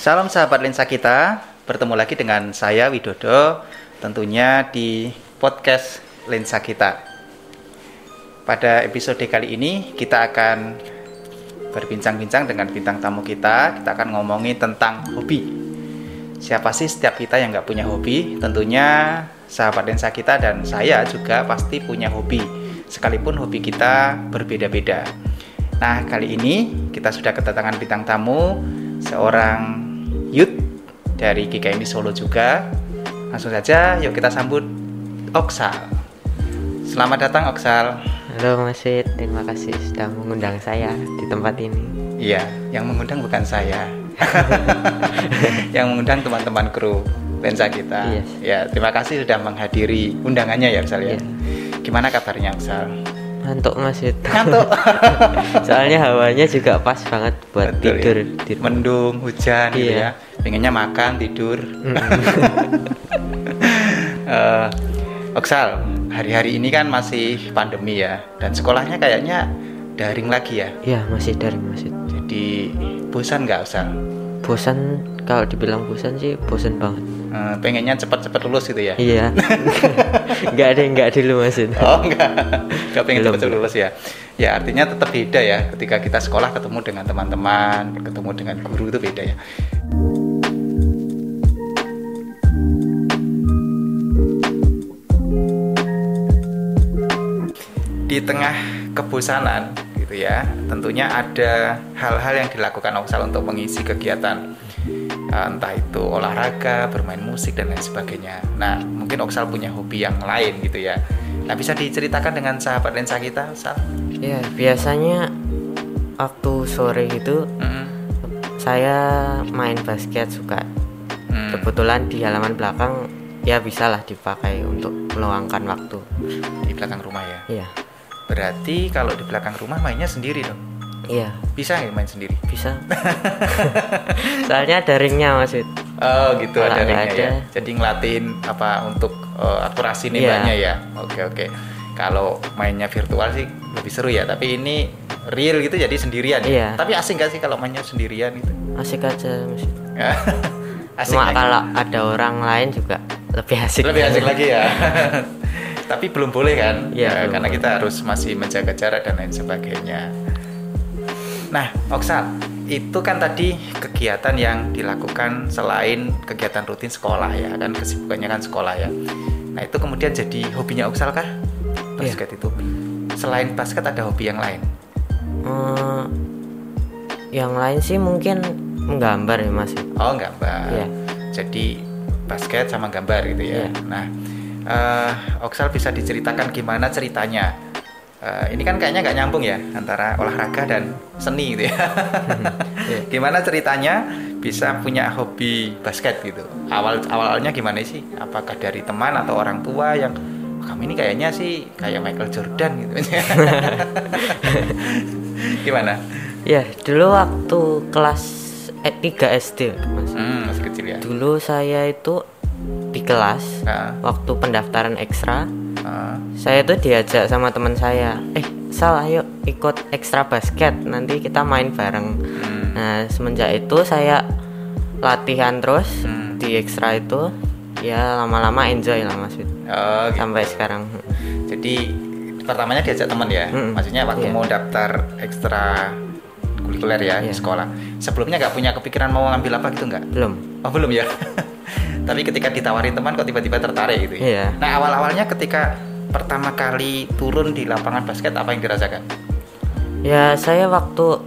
Salam sahabat lensa kita, bertemu lagi dengan saya Widodo, tentunya di podcast lensa kita. Pada episode kali ini kita akan berbincang-bincang dengan bintang tamu kita. Kita akan ngomongin tentang hobi. Siapa sih setiap kita yang nggak punya hobi? Tentunya sahabat lensa kita dan saya juga pasti punya hobi. Sekalipun hobi kita berbeda-beda. Nah, kali ini kita sudah kedatangan bintang tamu seorang youth dari GKMI Solo juga. Langsung saja, yuk kita sambut Oksal. Selamat datang Oksal. Halo Mas Wid, terima kasih sudah mengundang saya di tempat ini. Iya, yang mengundang bukan saya. yang mengundang teman-teman kru lensa kita. Yes. Ya, terima kasih sudah menghadiri undangannya ya Oksal ya. Iya. Gimana kabarnya Oksal? Ngantuk Mas Wid. Ngantuk. Soalnya hawanya juga pas banget buat Betul, tidur ya. rumah. Mendung, hujan gitu Iya. ya. Pengennya makan, tidur. Mm. Eh, Oksal, hari-hari ini kan masih pandemi ya, dan sekolahnya kayaknya daring lagi ya. Iya masih dari Mas Wid. Jadi bosan nggak Oksal? Bosan kalau dibilang bosan sih bosan banget. Eh, pengennya cepat-cepat lulus gitu ya? Iya. Enggak ada enggak dulu Mas Wid. Oh enggak, enggak pengen Belum, cepat belum. lulus ya. Ya artinya tetap beda ya. Ketika kita sekolah ketemu dengan teman-teman, ketemu dengan guru itu beda ya. Di tengah kebosanan gitu ya, tentunya ada hal-hal yang dilakukan Oksal untuk mengisi kegiatan entah itu olahraga, bermain musik dan lain sebagainya. Nah, mungkin Oksal punya hobi yang lain gitu ya. Nah, bisa diceritakan dengan sahabat lensa kita, Oksal? Iya biasanya waktu sore itu Mm-mm. saya main basket suka. Hmm. Kebetulan di halaman belakang ya bisalah dipakai untuk meluangkan waktu. Di belakang rumah ya. Iya. Berarti kalau di belakang rumah mainnya sendiri dong. Iya, Bisa nggak main sendiri? bisa. Soalnya ada ringnya Mas Wid. Oh, gitu Kalau ada ya. ada. Jadi ngelatin apa untuk eh, akurasi Iya. nembaknya ya. Oke, oke. Kalau mainnya virtual sih lebih seru ya, tapi ini real gitu jadi sendirian. ya? Iya. Tapi asing gak sih kalau mainnya sendirian gitu? Asik aja Mas Wid. asik Cuma ya? kalau ada orang lain juga lebih asik. lebih asik lagi ya tapi belum boleh kan Iya, Ya, karena boleh. kita harus masih menjaga jarak dan lain sebagainya nah Oksal itu kan tadi kegiatan yang dilakukan selain kegiatan rutin sekolah ya kan kesibukannya kan sekolah ya. Nah itu kemudian jadi hobinya Oksal kah? Basket itu. Selain basket ada hobi yang lain? Eh, yang lain sih mungkin menggambar ya Mas. Oh gambar. Iya. jadi basket sama gambar gitu ya. Iya. nah eh, Oksal bisa diceritakan gimana ceritanya Eh, ini kan kayaknya nggak nyambung ya antara olahraga dan seni gitu ya. Gimana ceritanya bisa punya hobi basket gitu? Awal awalnya gimana sih? Apakah dari teman atau orang tua yang "Oh, kamu ini kayaknya sih kayak Michael Jordan gitu? Gimana? Ya, dulu waktu kelas eh, 3 SD Mas. hmm, masih kecil ya. Dulu saya itu di kelas Nah, waktu pendaftaran ekstra, saya itu diajak sama teman saya, "Eh, Sal, ayo ikut ekstra basket, nanti kita main bareng." Hmm. Nah, semenjak itu saya latihan terus Hmm. di ekstra itu, ya lama-lama enjoy lah Mas. Oh, gitu. Sampai sekarang. Jadi pertamanya diajak teman ya, Mm-mm. maksudnya waktu Iya. mau daftar ekstra kulikuler ya Iya. sekolah. Sebelumnya nggak punya kepikiran mau ngambil apa gitu nggak? Belum. Oh belum ya. Tapi ketika ditawarin teman kok tiba-tiba tertarik gitu ya. Iya. Nah awal-awalnya ketika pertama kali turun di lapangan basket apa yang dirasakan? Ya, saya waktu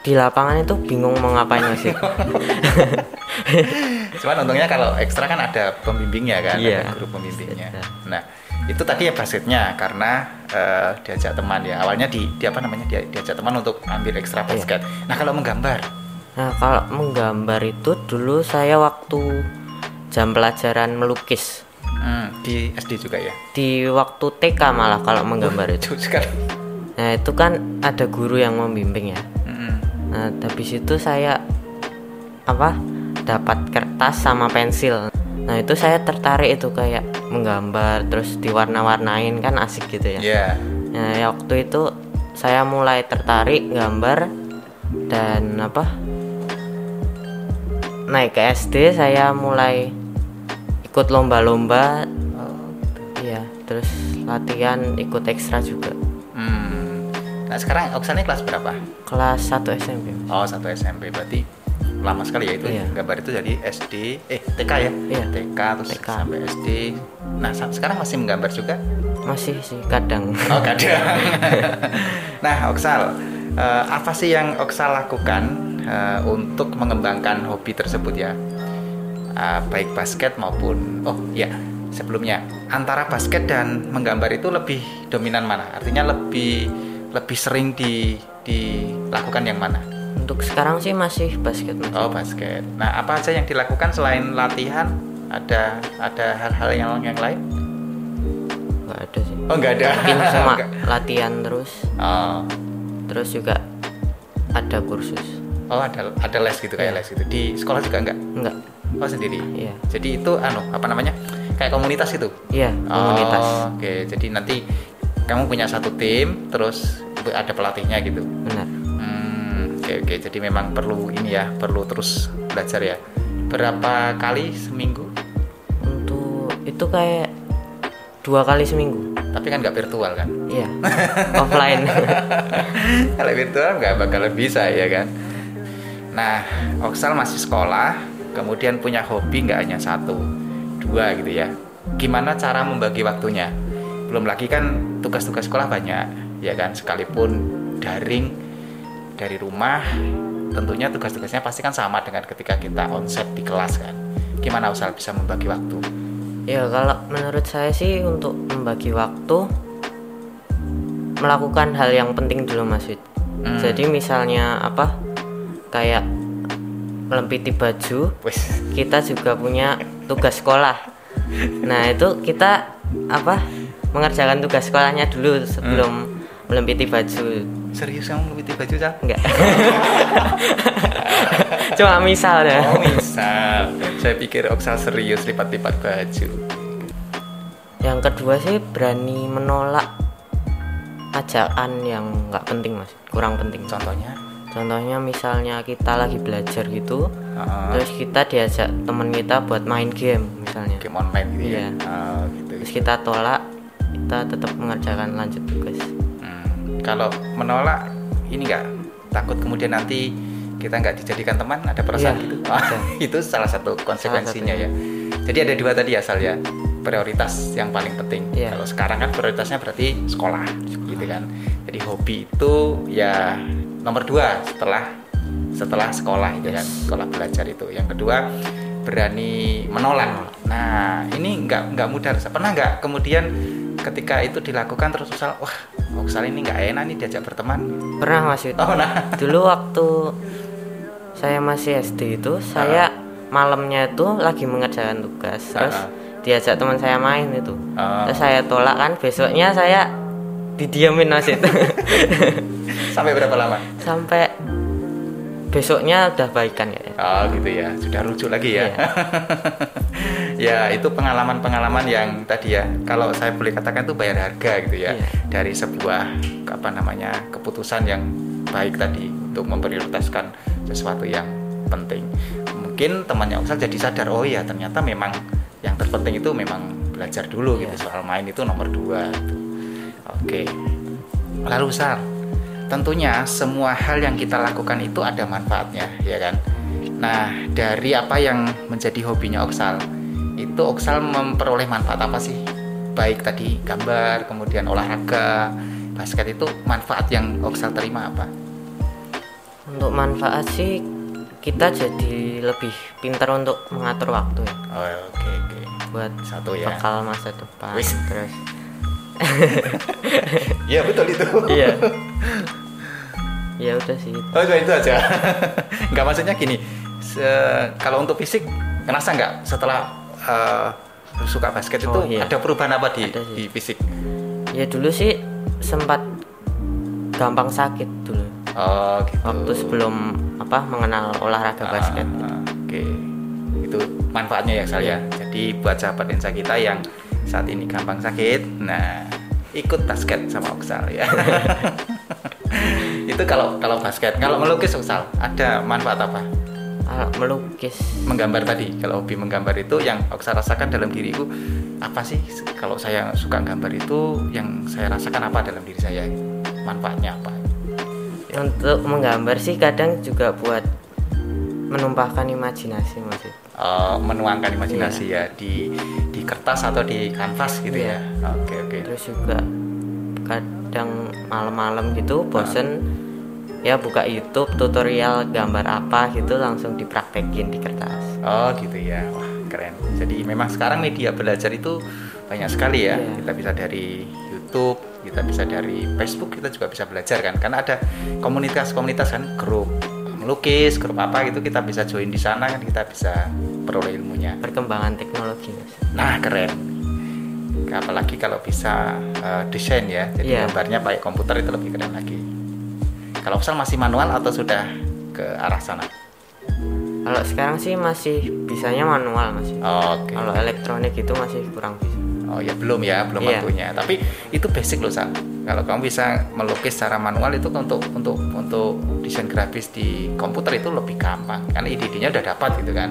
di lapangan itu bingung mau ngapain Wid. Cuman untungnya kalau ekstra kan ada pembimbingnya kan, Iya. ada guru pembimbingnya. Ada. Nah itu tadi ya basketnya karena eh, diajak teman ya. Awalnya di, di apa namanya dia diajak teman untuk ambil ekstra Iya. basket. Nah kalau menggambar, Nah, kalau menggambar itu dulu saya waktu jam pelajaran melukis. hmm, di SD juga ya. Di waktu TK malah kalau menggambar itu. Sekali. Nah, itu kan ada guru yang membimbing ya. Mm-mm. Nah, habis itu saya apa? dapat kertas sama pensil. Nah, itu saya tertarik itu kayak menggambar terus diwarna-warnain kan asik gitu ya. Iya. Nah, ya waktu itu saya mulai tertarik gambar dan apa naik ke SD saya mulai ikut lomba-lomba Oh, iya terus latihan ikut ekstra juga Hmm. Nah sekarang Oksal ini kelas berapa? kelas 1 SMP Oh satu SMP berarti lama sekali ya itu Iya. gambar itu jadi SD eh TK ya? Iya. TK terus TK. sampai SD nah sekarang masih menggambar juga? Masih sih kadang. Oh kadang. Nah Oksal eh, apa sih yang Oksal lakukan eh, untuk mengembangkan hobi tersebut ya? Eh, baik basket maupun oh ya sebelumnya. Antara basket dan menggambar itu lebih dominan mana? Artinya lebih lebih sering di dilakukan yang mana untuk sekarang sih masih basket. Oh basket. Nah apa aja yang dilakukan selain latihan? Ada ada hal-hal yang yang lain? nggak ada sih Oh nggak ada. mungkin cuma Nggak. latihan terus Oh, terus juga ada kursus oh ada ada les gitu kayak Iya. les gitu di sekolah juga enggak? enggak Oh sendiri. iya Jadi itu anu apa namanya? Kayak komunitas itu. iya komunitas Oh, Oke. Jadi nanti kamu punya satu tim, terus ada pelatihnya gitu. benar oke oke. Jadi memang perlu ini ya, perlu terus belajar ya. Berapa kali seminggu? untuk itu kayak dua kali seminggu Tapi kan nggak virtual kan? iya offline Kalau virtual nggak bakalan bisa ya kan. Nah, Oksal masih sekolah, kemudian punya hobi nggak hanya satu, dua gitu ya. Gimana cara membagi waktunya? Belum lagi kan tugas-tugas sekolah banyak, ya kan. Sekalipun daring dari rumah, tentunya tugas-tugasnya pasti kan sama dengan ketika kita onset di kelas kan. Gimana Oksal bisa membagi waktu? ya kalau menurut saya sih untuk membagi waktu melakukan hal yang penting dulu mas Wid. Hmm. jadi misalnya apa kayak melempiti baju kita juga punya tugas sekolah nah itu kita apa mengerjakan tugas sekolahnya dulu sebelum melempiti baju serius kamu lebih baju Sal? enggak cuma misal ya Oh misal, saya pikir Oksal serius lipat-lipat baju. yang kedua sih berani menolak ajakan yang nggak penting mas kurang penting Contohnya? contohnya misalnya kita lagi belajar gitu uh, terus kita diajak teman kita buat main game misalnya game online gitu ya? Iya. Oh, gitu. terus kita tolak kita tetap mengerjakan lanjut tugas Kalau menolak, ini nggak takut kemudian nanti kita nggak dijadikan teman? Ada perasaan Iya, gitu? ada. itu salah satu konsekuensinya Salah ya. Jadi ada dua tadi asal ya prioritas yang paling penting. Iya. Kalau sekarang kan prioritasnya berarti sekolah, gitu kan. Jadi hobi itu ya nomor dua setelah setelah sekolah itu kan sekolah belajar itu. Yang kedua berani menolak. Nah ini nggak nggak mudah. Pernah nggak kemudian ketika itu dilakukan terus usal wah Oksal ini nggak enak nih diajak berteman. pernah mas Wid. Oh nah. dulu waktu saya masih SD itu saya malamnya itu lagi mengerjakan tugas terus Ah. diajak teman saya main itu Oh. terus saya tolak kan besoknya saya didiamin mas itu Sampai berapa lama? sampai besoknya udah baikan ya Oh gitu ya, sudah rujuk lagi ya. Iya. ya itu pengalaman-pengalaman yang tadi ya, kalau saya boleh katakan itu bayar harga gitu ya, Iya. dari sebuah apa namanya keputusan yang baik tadi untuk memprioritaskan sesuatu yang penting. Mungkin temannya Oksal jadi sadar, oh ya ternyata memang yang terpenting itu memang belajar dulu gitu, Iya. soal main itu nomor dua. gitu. Oke, lalu Sar, tentunya semua hal yang kita lakukan itu ada manfaatnya, ya kan? Nah, dari apa yang menjadi hobinya Oksal, itu Oksal memperoleh manfaat apa sih? Baik tadi gambar, kemudian olahraga, basket itu manfaat yang Oksal terima apa? untuk manfaat sih kita jadi lebih pintar untuk mengatur waktu ya Oh, oke oke. buat Satu ya. bekal masa depan Wis. terus Iya betul itu. iya ya udah sih Oh cuma itu aja. Nggak maksudnya gini. se- kalau untuk fisik, ngerasa nggak setelah eh, suka basket itu Oh, iya. ada perubahan apa di di fisik? ya dulu sih sempat gampang sakit dulu Oh gitu. waktu sebelum apa mengenal olahraga Ah, basket Oke, itu manfaatnya ya saya. Jadi buat sahabat lensa kita yang saat ini gampang sakit, nah ikut basket sama Oksal ya. itu kalau kalau basket, kalau melukis Oksal ada manfaat apa? kalau melukis menggambar tadi kalau hobi menggambar itu yang saya rasakan dalam diriku apa sih kalau saya suka gambar itu yang saya rasakan apa dalam diri saya manfaatnya apa untuk menggambar sih kadang juga buat menumpahkan imajinasi maksud. Uh, menuangkan imajinasi ya di di kertas atau di kanvas gitu ya? Oke oke. Terus juga kadang malam-malam gitu bosen ya buka YouTube tutorial gambar apa gitu langsung dipraktekin di kertas. Oh gitu ya. Wah keren. Jadi memang sekarang media belajar itu banyak sekali ya. Iya. kita bisa dari YouTube kita bisa dari Facebook kita juga bisa belajar kan? Karena ada komunitas-komunitas kan grup melukis grup apa gitu kita bisa join di sana kan kita bisa peroleh ilmunya. Perkembangan teknologi mas. Nah keren. Apalagi kalau bisa eh, desain ya. Jadi Iya. gambarnya pakai komputer itu lebih keren lagi. Kalau misal masih manual atau sudah ke arah sana? Kalau sekarang sih masih bisanya manual mas. Oke. Kalau elektronik itu masih kurang bisa. Oh ya belum ya, belum Iya. waktunya. Tapi itu basic loh Sal. Kalau kamu bisa melukis secara manual itu untuk untuk untuk desain grafis di komputer itu lebih gampang karena ide-idenya udah dapat gitu kan.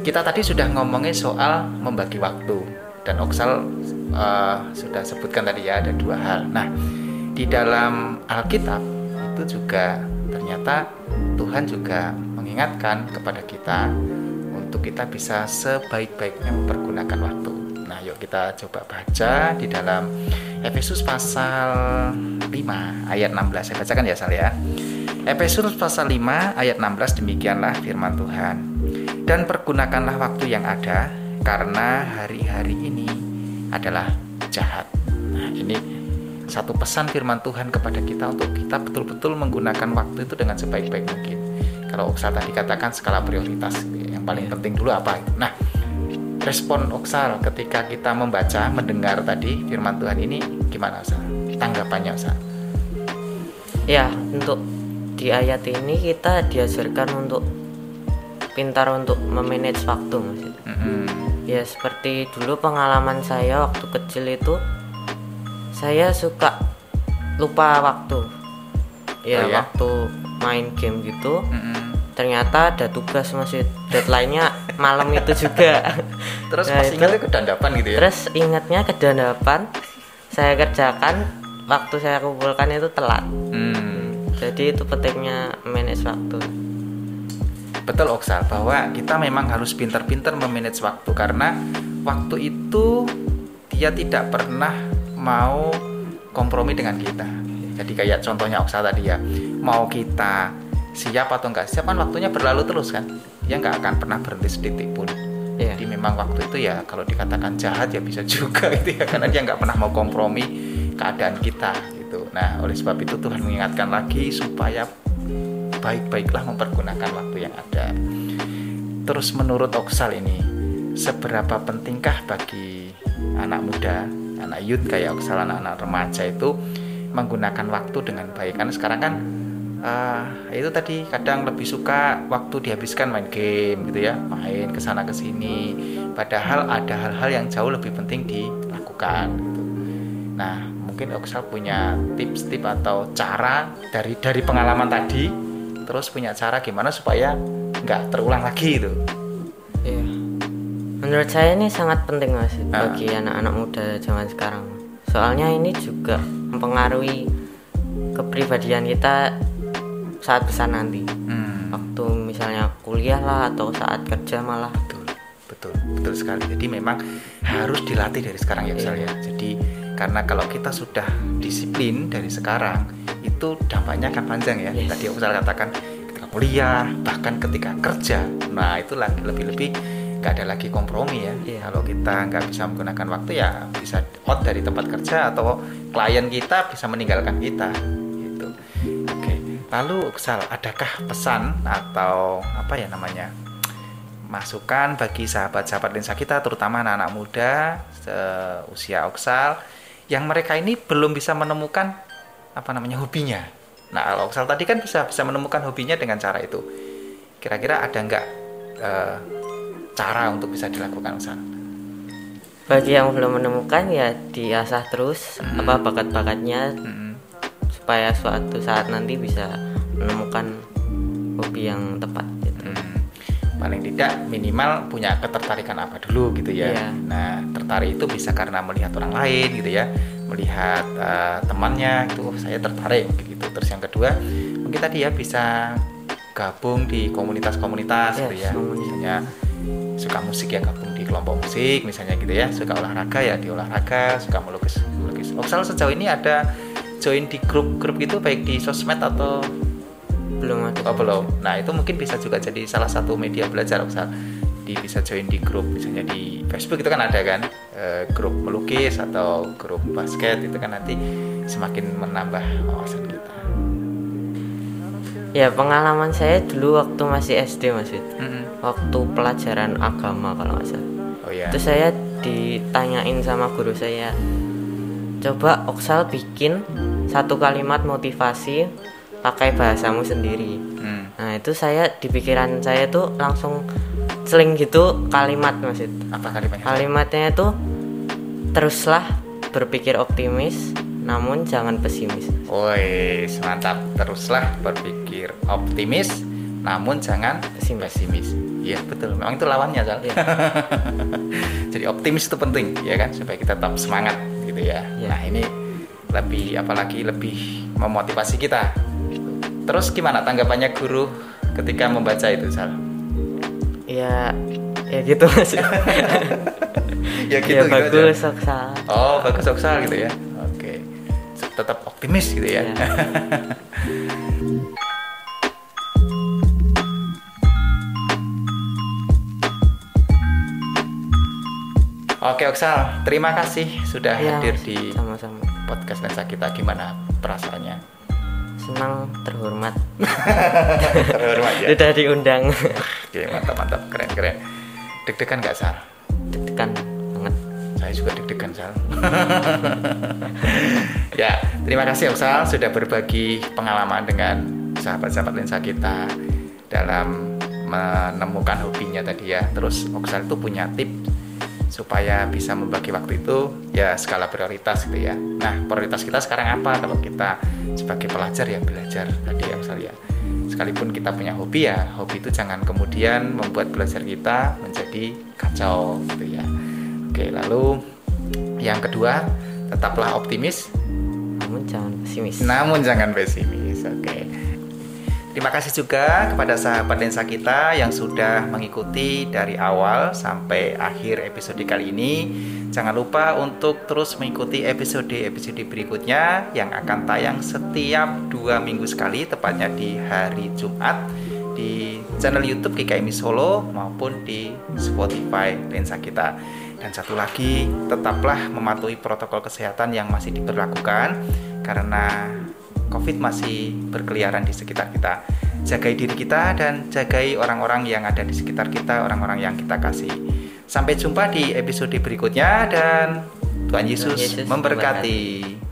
Kita tadi sudah ngomongin soal membagi waktu dan Oksal eh, sudah sebutkan tadi ya ada dua hal. Nah, di dalam Alkitab itu juga ternyata Tuhan juga mengingatkan kepada kita untuk kita bisa sebaik-baiknya mempergunakan waktu. Nah, yuk kita coba baca di dalam Efesus pasal 5 ayat 16. Saya bacakan ya, Sal ya. Efesus pasal 5 ayat 16 demikianlah firman Tuhan. Dan pergunakanlah waktu yang ada karena hari-hari ini adalah jahat. Nah, ini satu pesan firman Tuhan kepada kita untuk kita betul-betul menggunakan waktu itu dengan sebaik-baik mungkin. Kalau Oksal tadi katakan skala prioritas, yang paling penting dulu apa. Nah, respon Oksal ketika kita membaca, mendengar tadi firman Tuhan ini gimana Oksal? Tanggapannya Oksal? ya untuk di ayat ini kita diajarkan untuk pintar untuk memanage waktu mas Mm-mm. ya seperti dulu pengalaman saya waktu kecil itu saya suka lupa waktu ya Oh, ya? waktu main game gitu Mm-mm. ternyata ada tugas masih deadline-nya malam itu juga Terus Nah, pas itu- ingat itu kedandapan gitu ya? terus ingatnya kedandapan saya kerjakan waktu saya kumpulkan itu telat Hmm. jadi itu pentingnya manage waktu Betul Oksal bahwa kita memang harus pintar-pintar memanage waktu karena waktu itu dia tidak pernah mau kompromi dengan kita. Jadi kayak contohnya Oksal tadi ya, mau kita siap atau enggak siap kan waktunya berlalu terus kan. Dia nggak akan pernah berhenti sedetik pun. Iya. Jadi memang waktu itu ya kalau dikatakan jahat ya bisa juga gitu ya karena dia nggak pernah mau kompromi keadaan kita gitu. Nah oleh sebab itu Tuhan mengingatkan lagi supaya baik-baiklah mempergunakan waktu yang ada. Terus menurut Oksal ini seberapa pentingkah bagi anak muda, anak youth kayak Oksal anak-anak remaja itu menggunakan waktu dengan baik karena sekarang kan eh, itu tadi kadang lebih suka waktu dihabiskan main game gitu ya main ke sana ke sini padahal ada hal-hal yang jauh lebih penting dilakukan gitu. nah mungkin Oksal punya tips-tips atau cara dari dari pengalaman tadi terus punya cara gimana supaya nggak terulang lagi itu Iya. Menurut saya ini sangat penting mas Ah. bagi anak-anak muda zaman sekarang. Soalnya ini juga mempengaruhi kepribadian kita saat besar nanti. Hmm, Waktu misalnya kuliah lah atau saat kerja malah. betul. Betul. Betul sekali. Jadi memang harus dilatih dari sekarang ya Oksal ya. Jadi karena kalau kita sudah disiplin dari sekarang itu dampaknya akan panjang ya. Yes. tadi Oksal katakan ketika kuliah bahkan ketika kerja. Nah itu lagi lebih-lebih nggak ada lagi kompromi ya. Iya. kalau kita nggak bisa menggunakan waktu ya bisa out dari tempat kerja atau klien kita bisa meninggalkan kita lalu Oksal adakah pesan atau apa ya namanya masukan bagi sahabat-sahabat lensa kita terutama anak-anak muda usia Oksal yang mereka ini belum bisa menemukan apa namanya hobinya. Nah, kalau Oksal tadi kan bisa bisa menemukan hobinya dengan cara itu. Kira-kira ada nggak eh, cara untuk bisa dilakukan Oksal? bagi yang belum menemukan ya diasah terus apa bakat-bakatnya Mm-mm. Supaya suatu saat nanti bisa menemukan hobi yang tepat gitu. Hmm. paling tidak minimal punya ketertarikan apa dulu gitu ya. Iya. Nah tertarik itu bisa karena melihat orang lain gitu ya, melihat eh, temannya itu oh, saya tertarik gitu. Terus yang kedua mungkin tadi ya bisa gabung di komunitas-komunitas gitu ya. Yes, komunitas. Misalnya suka musik ya gabung di kelompok musik misalnya gitu ya. Suka olahraga ya di olahraga, suka melukis melukis. Oksal sejauh ini ada join di grup-grup gitu baik di sosmed atau Belum ada. Oh belum. Nah itu mungkin bisa juga jadi salah satu media belajar misal di bisa join di grup misalnya di Facebook itu kan ada kan eh, grup melukis atau grup basket itu kan nanti semakin menambah wawasan kita. Ya pengalaman saya dulu waktu masih SD Mas Wid. Mm-mm. Waktu pelajaran agama kalau nggak salah. Oh ya. Itu saya ditanyain sama guru saya, coba Oksal bikin satu kalimat motivasi pakai bahasamu sendiri. Hmm. Nah itu saya di pikiran saya tuh langsung seling gitu kalimat Mas Wid. Apa kalimatnya? Kalimatnya itu teruslah berpikir optimis, namun jangan pesimis. Woi, mantap. Teruslah berpikir optimis, namun jangan Pesimis. pesimis. Iya betul. Memang itu lawannya, Sal. Iya. Jadi optimis itu penting, ya kan, supaya kita tetap semangat, gitu ya. Iya. Nah ini lebih, apalagi lebih memotivasi kita. Terus gimana tanggapannya guru ketika membaca itu, Sal? Ya, ya gitu Mas. ya ya gitu, gitu bagus aja. Oksal. Oh, bagus Oksal gitu ya. Oke. Tetap optimis gitu ya. Ya. Oke Oksal, terima kasih sudah Ya, hadir di sama-sama. podcast lensa kita. Gimana perasaannya? Senang terhormat Terhormat ya. sudah diundang. Oke, mantap mantap, keren keren. Deg-degan nggak Sal? Deg-degan banget. Saya juga deg-degan Sal. ya, terima kasih Oksal sudah berbagi pengalaman dengan sahabat-sahabat lensa kita dalam menemukan hobinya tadi ya. Terus Oksal itu punya tips supaya bisa membagi waktu itu ya skala prioritas gitu ya. Nah, prioritas kita sekarang apa? Kalau kita sebagai pelajar ya belajar tadi ya Oksal ya. Sekalipun kita punya hobi ya, hobi itu jangan kemudian membuat belajar kita menjadi kacau gitu ya. Oke, lalu yang kedua, tetaplah optimis Namun jangan pesimis. namun jangan pesimis. Oke. Terima kasih juga kepada sahabat lensa kita yang sudah mengikuti dari awal sampai akhir episode kali ini. Jangan lupa untuk terus mengikuti episode-episode berikutnya yang akan tayang setiap dua minggu sekali, tepatnya di hari Jumat di channel YouTube GKMI Solo maupun di Spotify lensa kita. Dan satu lagi, tetaplah mematuhi protokol kesehatan yang masih diberlakukan karena COVID masih berkeliaran di sekitar kita. Jagai diri kita dan jagai orang-orang yang ada di sekitar kita, orang-orang yang kita kasih. Sampai jumpa di episode berikutnya dan Tuhan Yesus, Yesus memberkati.